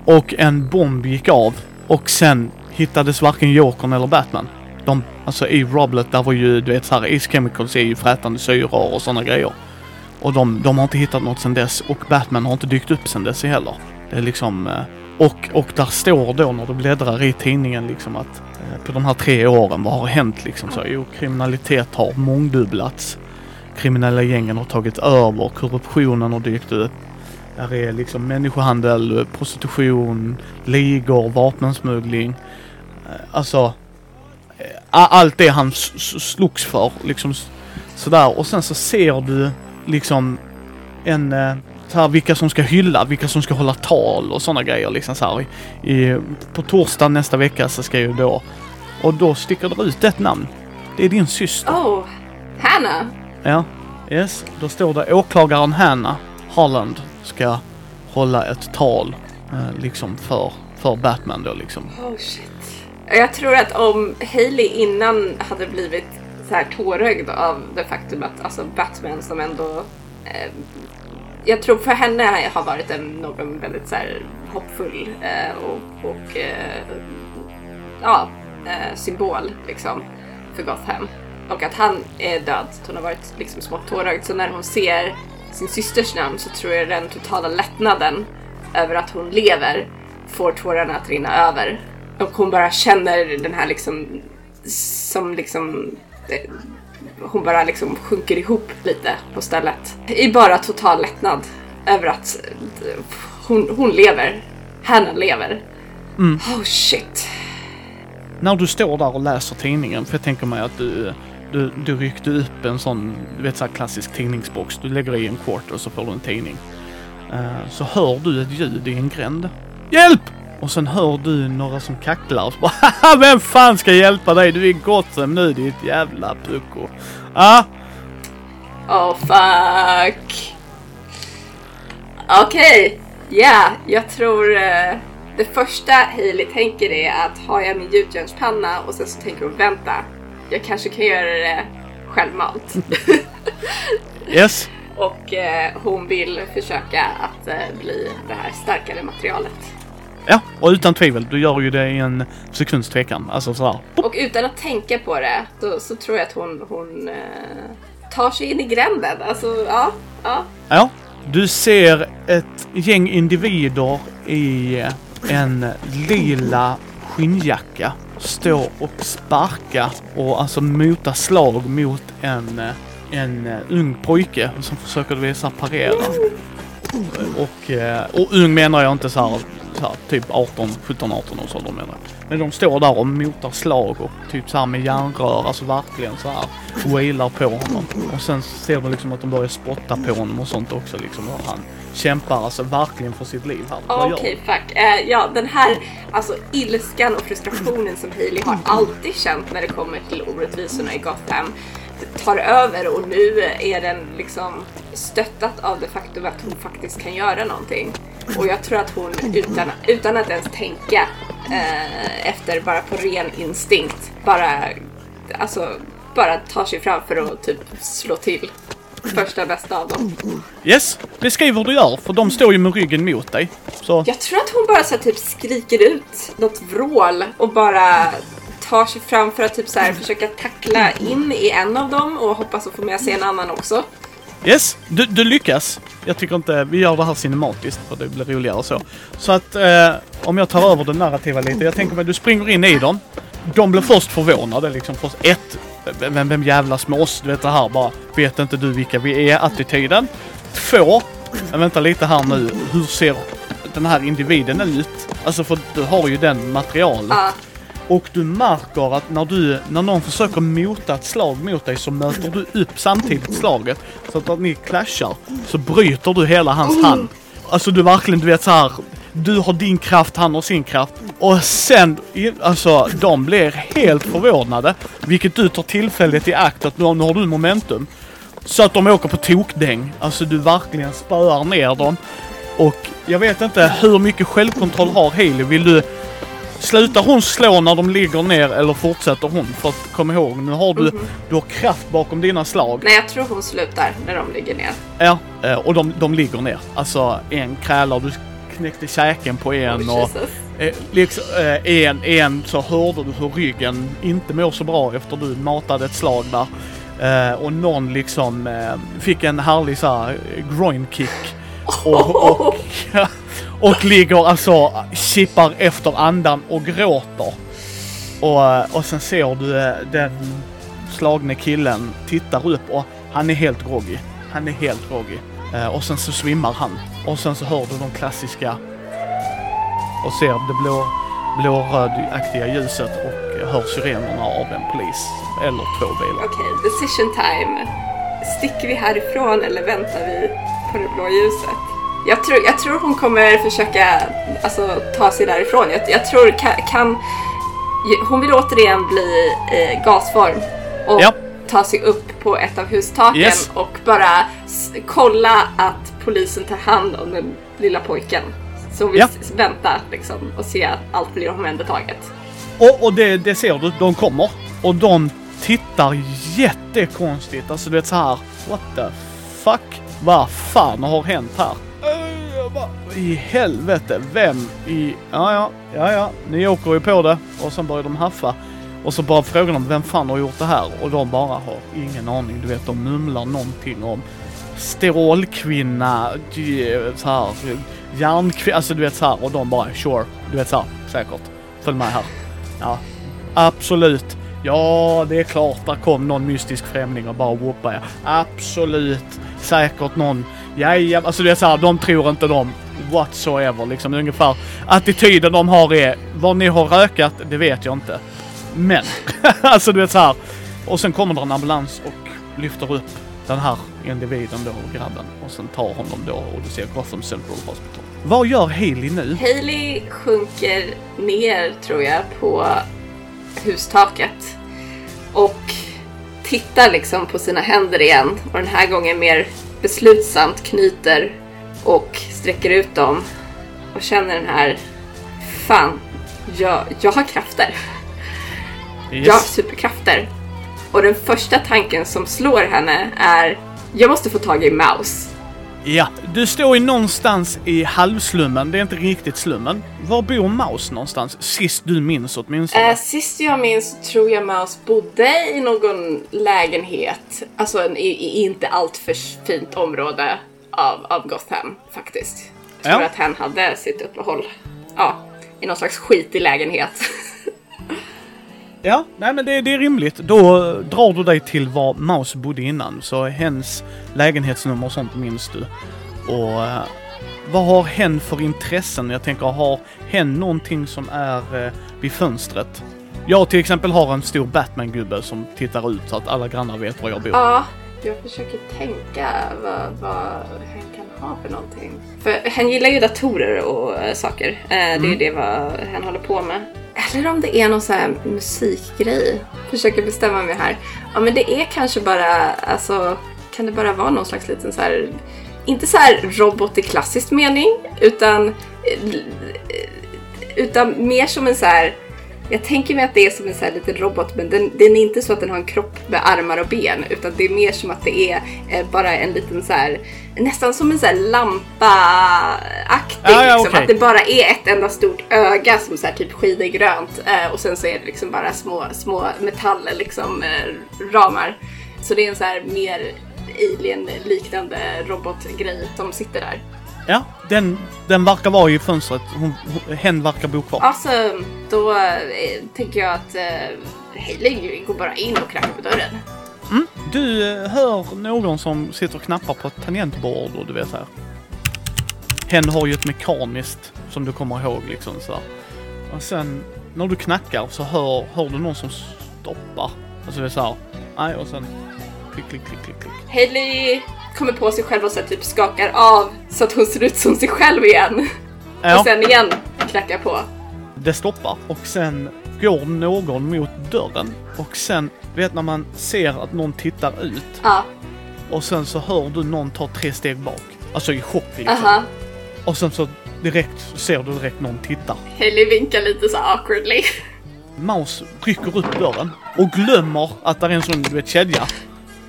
B: Och en bomb gick av och sen hittades varken Jokern eller Batman. De, alltså i Roblet där var ju, du vet så här, Chemicals är ju frätande syror och sådana grejer. Och de, de har inte hittat något sedan dess och Batman har inte dykt upp sedan dess heller. Det är liksom... Eh, och, och där står då när du bläddrar i tidningen liksom att eh, på de här tre åren, vad har hänt liksom? Så, jo, kriminalitet har mångdubblats. kriminella gängen har tagit över, korruptionen har dykt upp. Där är liksom människohandel, prostitution, ligor, vapensmuggling. Eh, alltså, allt det han slogs för, liksom sådär. Och sen så ser du liksom en, eh, så här, vilka som ska hylla, vilka som ska hålla tal och sådana grejer liksom så här. I, på torsdag nästa vecka så ska ju då, och då sticker det ut ett namn. Det är din syster.
C: Oh, Hannah!
B: Ja, yes. Då står det åklagaren Hanna Holland ska hålla ett tal eh, liksom för, för Batman då liksom.
C: Oh shit. Jag tror att om Hailey innan hade blivit så här tårögd av det faktum att alltså Batman som ändå eh, jag tror för henne har varit en, någon väldigt så här hoppfull eh, och, och eh, ja, eh, symbol liksom för Gotham. Och att han är död, hon har varit liksom smått tårögd. Så när hon ser sin systers namn så tror jag den totala lättnaden över att hon lever får tårarna att rinna över. Och hon bara känner den här liksom, som liksom, eh, hon bara liksom sjunker ihop lite på stället. I bara total lättnad över att eh, hon, hon lever. Hanna lever. Oh shit.
B: När du står där och läser tidningen, för jag tänker mig att du, du, du ryckte upp en sån, du vet så här klassisk tidningsbox. Du lägger i en kort och så får du en tidning. Eh, så hör du ett ljud i en gränd. Hjälp! Och sen hör du några som kacklar. och Så bara, vem fan ska hjälpa dig? Du är Gotham nu ditt jävla pucko. Ah,
C: Oh fuck. Okej, ja, jag tror eh, det första Hailey tänker är att har jag min gjutjärnspanna och sen så tänker hon vänta, jag kanske kan göra det självmant.
B: yes.
C: och eh, hon vill försöka att eh, bli det här starkare materialet.
B: Ja, och utan tvivel, du gör ju det i en sekunds tvekan. Alltså sådär.
C: Och utan att tänka på det då, så tror jag att hon, hon eh, tar sig in i gränden. Alltså, ja, ja.
B: Ja, du ser ett gäng individer i en lila skinnjacka stå och sparka och alltså mota slag mot en, eh, en eh, ung pojke som försöker visa parera. Och, eh, och ung menar jag inte så här, så här typ 18, 17, 18 års ålder menar jag. Men de står där och motar slag och typ så här med järnrör, alltså verkligen så här wailar på honom. Och sen ser du liksom att de börjar spotta på honom och sånt också liksom. Och han kämpar alltså verkligen för sitt liv här.
C: Okej, fuck. Eh, ja, den här alltså, ilskan och frustrationen som Hailey har alltid känt när det kommer till orättvisorna i Gotham tar över och nu är den liksom stöttat av det faktum att hon faktiskt kan göra någonting. Och jag tror att hon utan, utan att ens tänka eh, efter, bara på ren instinkt, bara, alltså, bara tar sig fram för att typ slå till första bästa av dem.
B: Yes, beskriv hur du gör för de står ju med ryggen mot dig. Så
C: Jag tror att hon bara så typ skriker ut något vrål och bara tar sig fram för att typ så här, försöka tackla in i en av dem och hoppas att få med sig en annan också.
B: yes, du, du lyckas. Jag tycker inte, vi gör det här cinematiskt för det blir roligare så. Så att eh, om jag tar över det narrativa lite. Jag tänker mig du springer in i dem. De blir först förvånade liksom. Först ett, vem, vem jävla smås, du vet det här bara, vet inte du vilka vi är, attityden. Två, men vänta lite här nu, hur ser den här individen ut? Alltså för du har ju den materialet.
C: Ja,
B: Och du märker att när, du, när någon försöker mota ett slag mot dig så möter du upp samtidigt slaget. Så att när ni clashar så bryter du hela hans hand. Alltså du verkligen, du vet så här. Du har din kraft, han har sin kraft. Och sen, alltså de blir helt förvånade. Vilket du tar tillfället i akt att nu, nu har du momentum. Så att de åker på tokdäng. Alltså du verkligen spöar ner dem. Och jag vet inte hur mycket självkontroll har Haley. Vill du Slutar hon slå när de ligger ner eller fortsätter hon? För att kom ihåg, nu har du, du har kraft bakom dina slag.
C: nej jag tror hon slutar när de ligger ner.
B: Ja, eh, och de, de ligger ner. Alltså en krälar, du knäckte käken på en
C: Oh,
B: och eh, liksom, eh, en, en så hörde du hur ryggen inte mår så bra efter du matade ett slag där. Eh, och någon liksom eh, fick en härlig så här eh, groin kick. Och, och, och och ligger alltså, kippar efter andan och gråter. Och, eh, och sen ser du eh, den slagne killen tittar upp och Han är helt groggy. Han är helt groggy. Eh, och sen så svimmar han. Och sen så hör du de klassiska och ser det blå, blå, ljuset och hör sirenerna av en polis. Eller två bilar.
C: Okej, decision time. Sticker vi härifrån eller väntar vi på det blå ljuset? Jag tror, jag tror hon kommer försöka alltså, ta sig därifrån. Jag, jag tror kan, kan... Hon vill återigen bli eh, gasform och
B: Ja.
C: ta sig upp på ett av hustaken
B: Yes.
C: och bara kolla att polisen tar hand om den lilla pojken. Så vill
B: Ja.
C: s- vänta liksom och se att allt blir omhändertaget.
B: Och, och det, det ser du, de kommer. Och de tittar jättekonstigt. Alltså du vet så här. What the fuck? Vad fan har hänt här? Jag bara, I helvete, vem i... Ja, ja, ja, ja. Ni åker ju på det. Och sen börjar de haffa. Och så bara frågar de vem fan har gjort det här? Och de bara har ingen aning. Du vet, de mumlar någonting om strålkvinna, så här, järnkvinna, alltså du vet så här. Och de bara sure, du vet så här, säkert. Följ med här. Ja, absolut. Ja, det är klart, där kom någon mystisk främling och bara whoopade er. Absolut. Säkert någon. Ja, ja, alltså det är såhär, de tror inte de whatsoever liksom. Ungefär attityden de har är, vad ni har rökat, det vet jag inte. Men, alltså du vet så här. Och sen kommer det en ambulans och lyfter upp den här individen då, grabben. Och sen tar honom då och du ser Gotham Central Hospital. Vad gör Haley nu?
C: Hailey sjunker ner, tror jag, på hustaket. Och tittar liksom på sina händer igen. Och den här gången mer beslutsamt knyter och sträcker ut dem. Och känner den här... Fan, jag, jag har krafter. Jag har superkrafter. Och den första tanken som slår henne är jag måste få tag i Mouse.
B: Ja, du står ju någonstans i halvslummen. Det är inte riktigt slummen. Var bor Maus någonstans? Sist du minns åtminstone.
C: Eh, sist jag minns tror jag Mouse bodde i någon lägenhet, alltså en, i, i inte allt för fint område av, av Gotham faktiskt. Jag tror
B: Ja.
C: att han hade sitt uppehåll, ja, i någon slags skitig lägenhet.
B: Ja, nej men det, det är rimligt. Då drar du dig till var Maus bodde innan. Så hens lägenhetsnummer och sånt minns du. Och eh, vad har hen för intressen? Jag tänker, har hen någonting som är eh, vid fönstret? Jag till exempel har en stor Batman-gubbe som tittar ut så att alla grannar vet var jag bor.
C: ja, jag försöker tänka vad, vad hen kan ha för någonting. För han gillar ju datorer och eh, saker. Eh, det är ju det vad han håller på med. Eller om det är någon sån här musikgrej. Försöker bestämma mig här. Ja men det är kanske bara, alltså, kan det bara vara någon slags liten så här, inte så här robot i klassisk mening, utan, eh, utan mer som en så här jag tänker mig att det är som en sån här liten robot men den, den är inte så att den har en kropp med armar och ben utan det är mer som att det är eh, bara en liten så här nästan som en sån här lampa-aktig
B: Ja, ja,
C: liksom.
B: okej.
C: Att det bara är ett enda stort öga som så här typ skiner grönt eh, och sen så är det liksom bara små, små metaller liksom eh, ramar. Så det är en så här mer alien-liknande robotgrej som sitter där.
B: Ja, den, den verkar vara i fönstret. Hon, hon, hen verkar bo kvar.
C: Alltså, då eh, tänker jag att eh, Hailey går bara in och knackar på dörren.
B: Du eh, hör någon som sitter och knappar på ett tangentbord och du vet här. Hen har ju ett mekaniskt som du kommer ihåg liksom så här. Och sen när du knackar så hör, hör du någon som stoppar. Alltså det är så här. Nej och sen klick, klick, klick, klick, klick.
C: Hailey kommer på sig själv och så typ skakar av så att hon ser ut som sig själv igen.
B: Ja,
C: Och sen igen knackar på.
B: det stoppar och sen går någon mot dörren och sen vet när man ser att någon tittar ut
C: Ja,
B: och sen så hör du någon ta tre steg bak. Alltså i chock liksom.
C: aha.
B: Och sen så direkt ser du direkt någon titta.
C: Hailey vinkar lite så awkwardly.
B: Maus rycker upp dörren och glömmer att det är en sån du vet, kedja.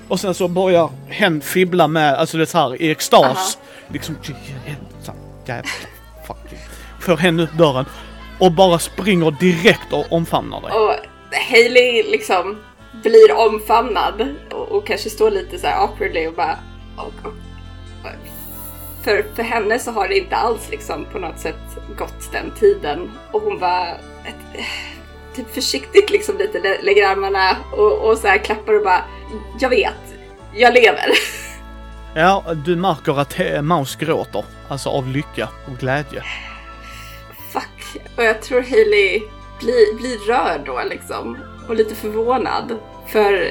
B: Och sen så börjar hen fibbla med, alltså det här i extas. Liksom, så här, jävla fucking. Får hen upp dörren och bara springer direkt och omfamnar dig.
C: Och Hailey liksom blir omfamnad och, och kanske står lite så här awkwardly och bara... Och, och, för, för henne så har det inte alls liksom på något sätt gått den tiden. Och hon var ett, typ försiktigt liksom lite lä- lägger armarna och, och så här klappar och bara Jag vet, jag lever.
B: Ja, du märker att Maus gråter. Alltså av lycka och glädje.
C: Fuck. Och jag tror Hailey blir, blir rörd då liksom. Och lite förvånad. För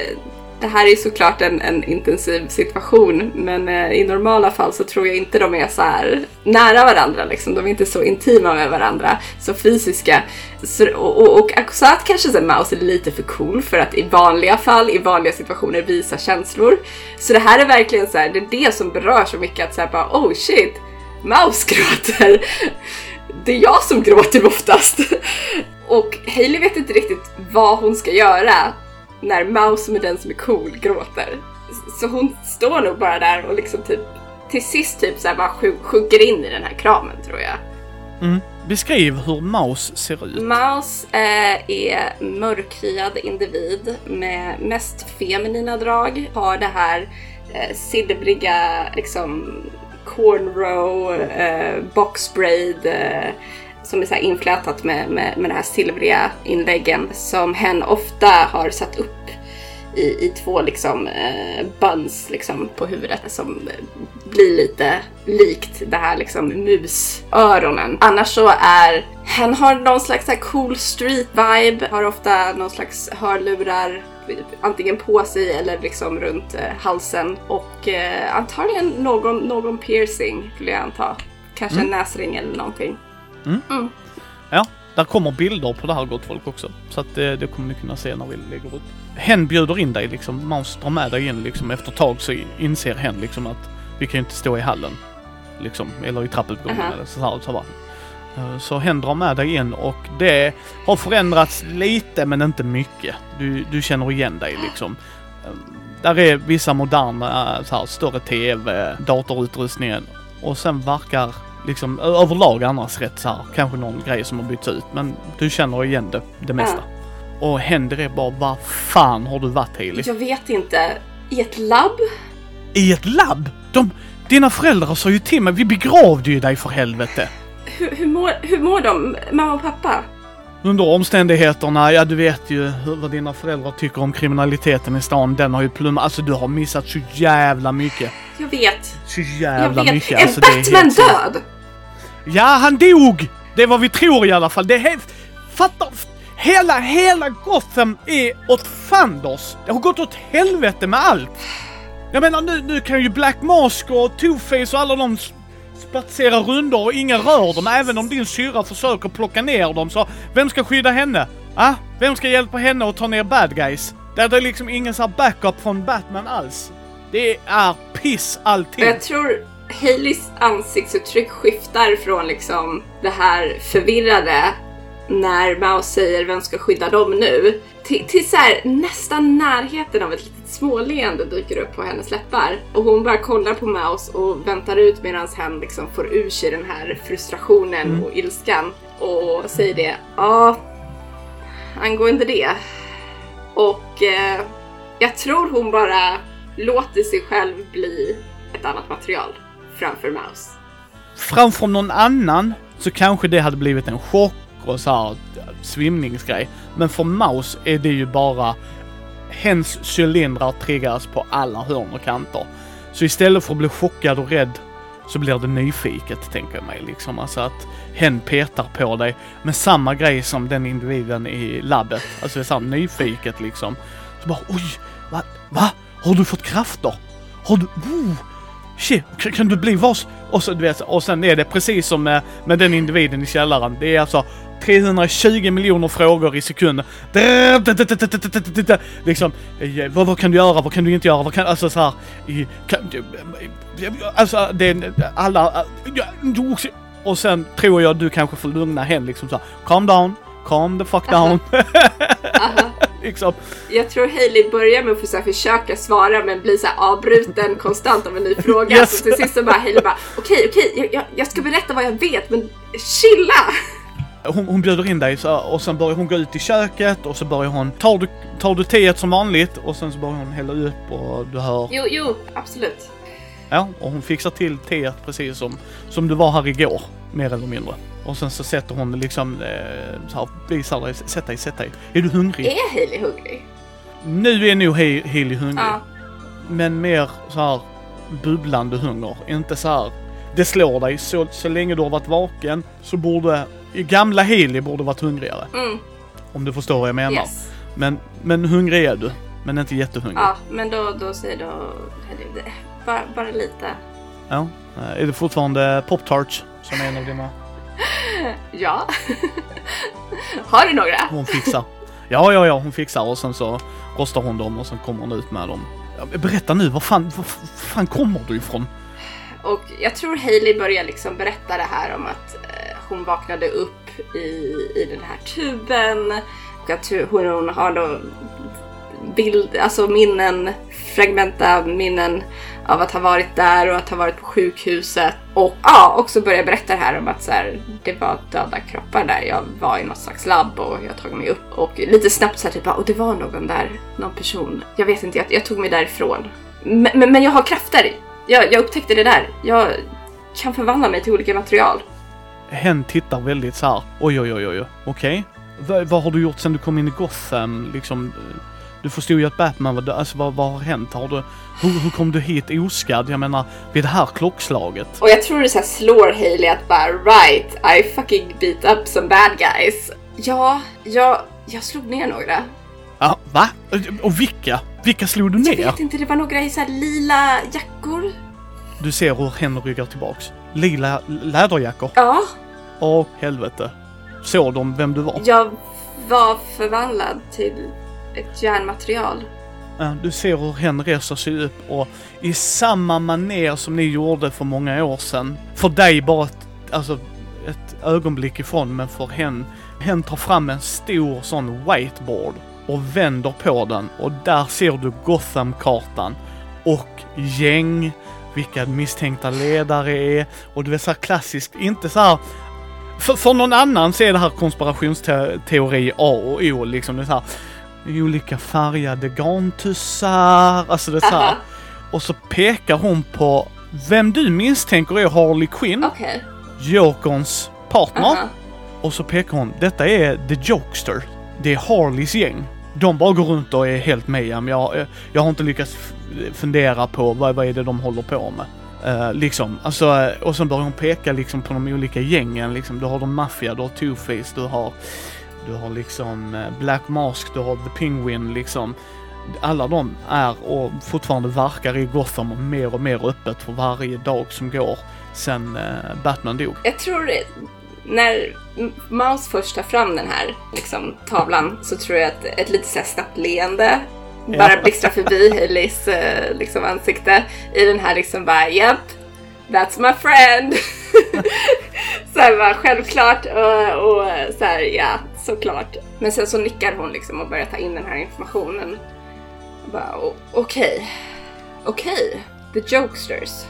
C: det här är såklart en, en intensiv situation. Men eh, i normala fall så tror jag inte de är så här nära varandra liksom. De är inte så intima med varandra. Så fysiska. Så, och, och, och Akosat kanske sen Maus är lite för cool för att i vanliga fall, i vanliga situationer visa känslor. Så det här är verkligen så här, det är det som berör så mycket att säga bara oh shit, Maus gråter. Det är jag som gråter oftast. Och Hailey vet inte riktigt vad hon ska göra när Maus som är den som är cool gråter. Så hon står nog bara där och liksom typ till sist typ så här bara sj- sjunker in i den här kramen tror jag.
B: Mm. Beskriv hur Maus ser ut.
C: Maus eh, är mörkhyad individ med mest feminina drag. Har det här eh, silvriga liksom cornrow, eh, boxbraid eh, som är så inflätat med, med, med de här silvriga inläggen som hen ofta har satt upp i, i två liksom eh, buns liksom på huvudet som blir lite likt det här liksom musöronen. Annars så är hen har någon slags här cool street vibe, har ofta någon slags hörlurar antingen på sig eller liksom runt eh, halsen och eh, antagligen någon, någon piercing skulle jag anta. Kanske en näsring eller någonting.
B: Ja, där kommer bilder på det här gott folk också. Så att det, det kommer ni kunna se när vi lägger upp. Hen bjuder in dig liksom, Maus drar med dig in liksom. Efter ett tag så inser hen liksom att vi kan ju inte stå i hallen. Liksom, eller i trappuppgången
C: Aha.
B: eller så här. Så. Eh, så hen drar med dig in och det har förändrats lite men inte mycket. Du, du känner igen dig liksom. Eh, Där är vissa moderna, eh, så här, större TV, datorutrustningen och sen verkar liksom överlag annars rätt så här. Kanske någon grej som har bytts ut men du känner igen det, det mesta. Och händer är bara, vad fan har du varit Hailey?
C: Jag vet inte. I ett labb?
B: I ett labb? De, dina föräldrar sa ju till mig, vi begravde ju dig för helvete.
C: Hur, hur, mår, hur mår de, mamma och pappa?
B: Under omständigheterna, ja du vet ju vad dina föräldrar tycker om kriminaliteten i stan. Den har ju plummat, alltså du har missat så jävla mycket.
C: Jag vet.
B: Så
C: Jag
B: jävla
C: vet.
B: mycket.
C: är
B: Alltså, det är
C: Batman
B: helt-
C: död?
B: Ja, han dog! Det är vad vi tror i alla fall. Det är helt... Fattar... Hela, hela Gotham är åt fanders. Det har gått åt helvete med allt. Jag menar nu, nu kan ju Black Mask och Two-Face och alla de spatsera rundor och ingen rör dem. Även om din syrra försöker plocka ner dem så vem ska skydda henne? Ah? Vem ska hjälpa henne att ta ner bad guys? Det är liksom ingen så här backup från Batman alls. Det är piss allting.
C: Jag tror Haleys ansiktsuttryck skiftar från liksom det här förvirrade när Mouse säger vem ska skydda dem nu till, till så här, nästan närheten av ett litet småleende dyker upp på hennes läppar. Och hon bara kollar på Mouse och väntar ut medan hen liksom får ur sig den här frustrationen och ilskan och säger det. Ja, angående det. Och eh, jag tror hon bara låter sig själv bli ett annat material framför Mouse.
B: framför någon annan så kanske det hade blivit en chock och så här svimningsgrej. Men för Maus är det ju bara hens cylindrar triggas på alla hörn och kanter. Så istället för att bli chockad och rädd så blir det nyfiket, tänker jag mig. Liksom. Alltså att hen petar på dig med samma grej som den individen i labbet. Alltså det är så här nyfiket liksom. Så bara oj, va? va? Har du fått krafter? Har du... Oh, shit, kan, du bli vars... Och, så, du vet, och sen är det precis som med, med den individen i källaren. Det är alltså 320 miljoner frågor i sekunden. Liksom, eh, vad, vad kan du göra? Vad kan du inte göra? Vad kan, alltså så här, kan, du- alltså det är alla... ja, Och sen tror jag du kanske får lugna hen liksom så här, calm down, calm the fuck down.
C: Aha.
B: liksom.
C: Jag tror Hailey börjar med att försöka, försöka svara men blir så här avbruten konstant av en ny fråga.
B: Yes.
C: Så till sist så bara Hailey bara okej okej jag, jag, jag ska berätta vad jag vet men chilla!
B: Hon, hon bjuder in dig så, och sen börjar hon gå ut i köket och så börjar hon, tar du, tar du teet som vanligt och sen så börjar hon hälla upp och du hör,
C: Jo, jo, absolut.
B: ja, och hon fixar till teet precis som, som du var här igår, mer eller mindre. Och sen så sätter hon liksom, eh, så här, visar dig, sätt dig, sätt dig. Är du hungrig?
C: Är Hailey hungrig?
B: Nu är nog He- Healy hungrig.
C: Ja.
B: men mer så här bubblande hunger. Inte så här. Det slår dig. Så, så länge du har varit vaken så borde gamla Healy borde varit hungrigare.
C: Mm,
B: Om du förstår vad jag menar.
C: yes.
B: Men, men hungrig är du. Men inte jättehungrig.
C: Ja, men då, då säger du bara, bara lite.
B: Ja. Eh, Är det fortfarande Pop-Tarts som är en av dina?
C: Ja. Har du några?
B: Hon fixar. Ja, ja, ja, hon fixar och sen så rostar hon dem och sen kommer hon ut med dem. Berätta nu, var fan, var fan kommer du ifrån?
C: Och jag tror Hailey börjar liksom berätta det här om att eh, hon vaknade upp i, i den här tuben. Och att hon, hon har då bild, alltså minnen, fragmenta minnen av att ha varit där och att ha varit på sjukhuset. Och ja, också börja berätta det här om att så här, det var döda kroppar där. Jag var i något slags labb och jag har tagit mig upp. Och lite snabbt så här, typ, och det var någon där, någon person. Jag vet inte, jag, jag tog mig därifrån. Men, men, men jag har krafter. Jag, jag upptäckte det där. Jag kan förvandla mig till olika material.
B: Hen tittar väldigt så här. oj, oj, oj, oj, okej. Va- vad har du gjort sen du kom in i Gotham? Liksom, eh, du förstod ju att Batman var död. Alltså vad, vad har hänt? Har du, hur, hur kom du hit oskadd? Jag menar, vid det här klockslaget.
C: Och jag tror det så slår Hailey att bara right, I fucking beat up some bad guys. Ja, jag, jag slog ner några.
B: Ja, va? Och vilka? Vilka slog du
C: Jag
B: ner?
C: vet inte, det var några i så lila jackor.
B: Du ser hur hen ryggar tillbaks. Lila läderjackor.
C: Ja,
B: Åh, helvete. Såg de vem du var?
C: jag var förvandlad till ett järnmaterial.
B: Du ser hur hen reser sig upp och i samma maner som ni gjorde för många år sedan. För dig bara ett, alltså, ett ögonblick ifrån, men för hen. Hen tar fram en stor sån whiteboard och vänder på den och där ser du Gotham-kartan och gäng, vilka misstänkta ledare är och du är så här klassiskt, inte så här för, för någon annan så är det här konspirationsteori A och O liksom. Det är så här, olika färgade garntussar, alltså det är så här. Och så pekar hon på vem du misstänker är Harley Quinn,
C: Okej.
B: Jokerns partner.
C: Aha.
B: Och så pekar hon, detta är The Jokester. Det är Harleys gäng. De bara går runt och är helt med. Jag, jag har inte lyckats fundera på vad, vad är det de håller på med. Eh, liksom, alltså, eh, och sen börjar hon peka liksom på de olika gängen. Liksom, du har de Mafia, du har Two-Face, du har, du har liksom eh, Black Mask, du har The Penguin liksom. Alla de är och fortfarande verkar i Gotham mer och mer öppet för varje dag som går sen eh, Batman dog.
C: Jag tror det, när Mouse först tar fram den här liksom, tavlan så tror jag att ett lite så här snabbt leende bara blixtrar förbi Haileys eh, liksom, ansikte i den här liksom bara Yep, that's my friend. så här bara självklart och, och så här ja, såklart. Men sen så nickar hon liksom och börjar ta in den här informationen. Okej, Bara, okay. Okej, okej, the jokesters.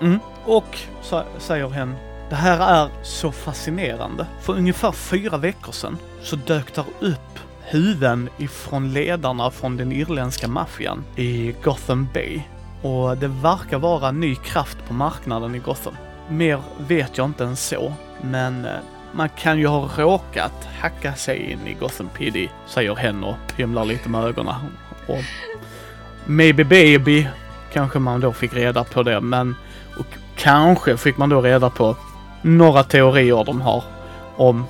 B: Mm. Och så säger hen, det här är så fascinerande. För ungefär fyra veckor sedan så dök där upp huvuden ifrån ledarna från den irländska maffian i Gotham Bay. Och det verkar vara ny kraft på marknaden i Gotham. Mer vet jag inte än så, men eh, man kan ju ha råkat hacka sig in i Gotham PD, säger hen och hymlar lite med ögonen. Och maybe baby kanske man då fick reda på det, men och kanske fick man då reda på några teorier de har om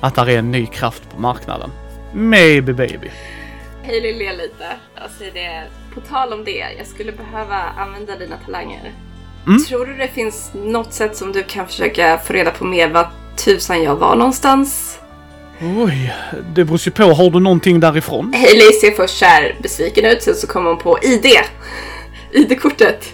B: att det är en ny kraft på marknaden. Maybe baby.
C: Hailey ler lite säger det. På tal om det, jag skulle behöva använda dina talanger.
B: Mm.
C: Tror du det finns något sätt som du kan försöka få reda på mer vad tusan jag var någonstans?
B: Oj, det beror ju på. Har du någonting därifrån?
C: Hailey ser först så här besviken ut, sen så kommer hon på ID. ID-kortet.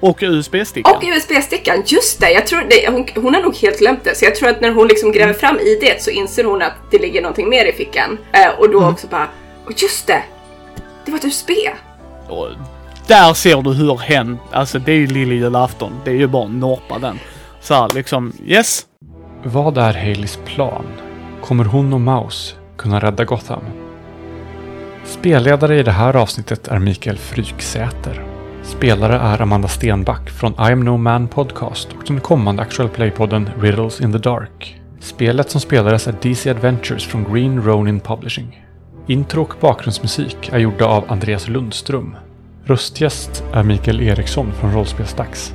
B: Och USB-stickan?
C: Och USB-stickan, just det! Jag tror det hon, hon har nog helt glömt det, så jag tror att när hon liksom gräver fram ID så inser hon att det ligger någonting mer i fickan. Eh, och då också bara, och just det! Det var ett USB!
B: Och där ser du hur hen, alltså det är ju lilljulafton. Det är ju bara norpa den. Så liksom, yes.
A: Vad är Haleys plan? Kommer hon och Maus kunna rädda Gotham? Spelledare i det här avsnittet är Mikael Fryksäter. Spelare är Amanda Stenback från I am no man podcast och den kommande Actual Play-podden Riddles in the Dark. Spelet som spelades är DC Adventures från Green Ronin Publishing. Intro och bakgrundsmusik är gjorda av Andreas Lundström. Röstgäst är Mikael Eriksson från Rollspelsdags.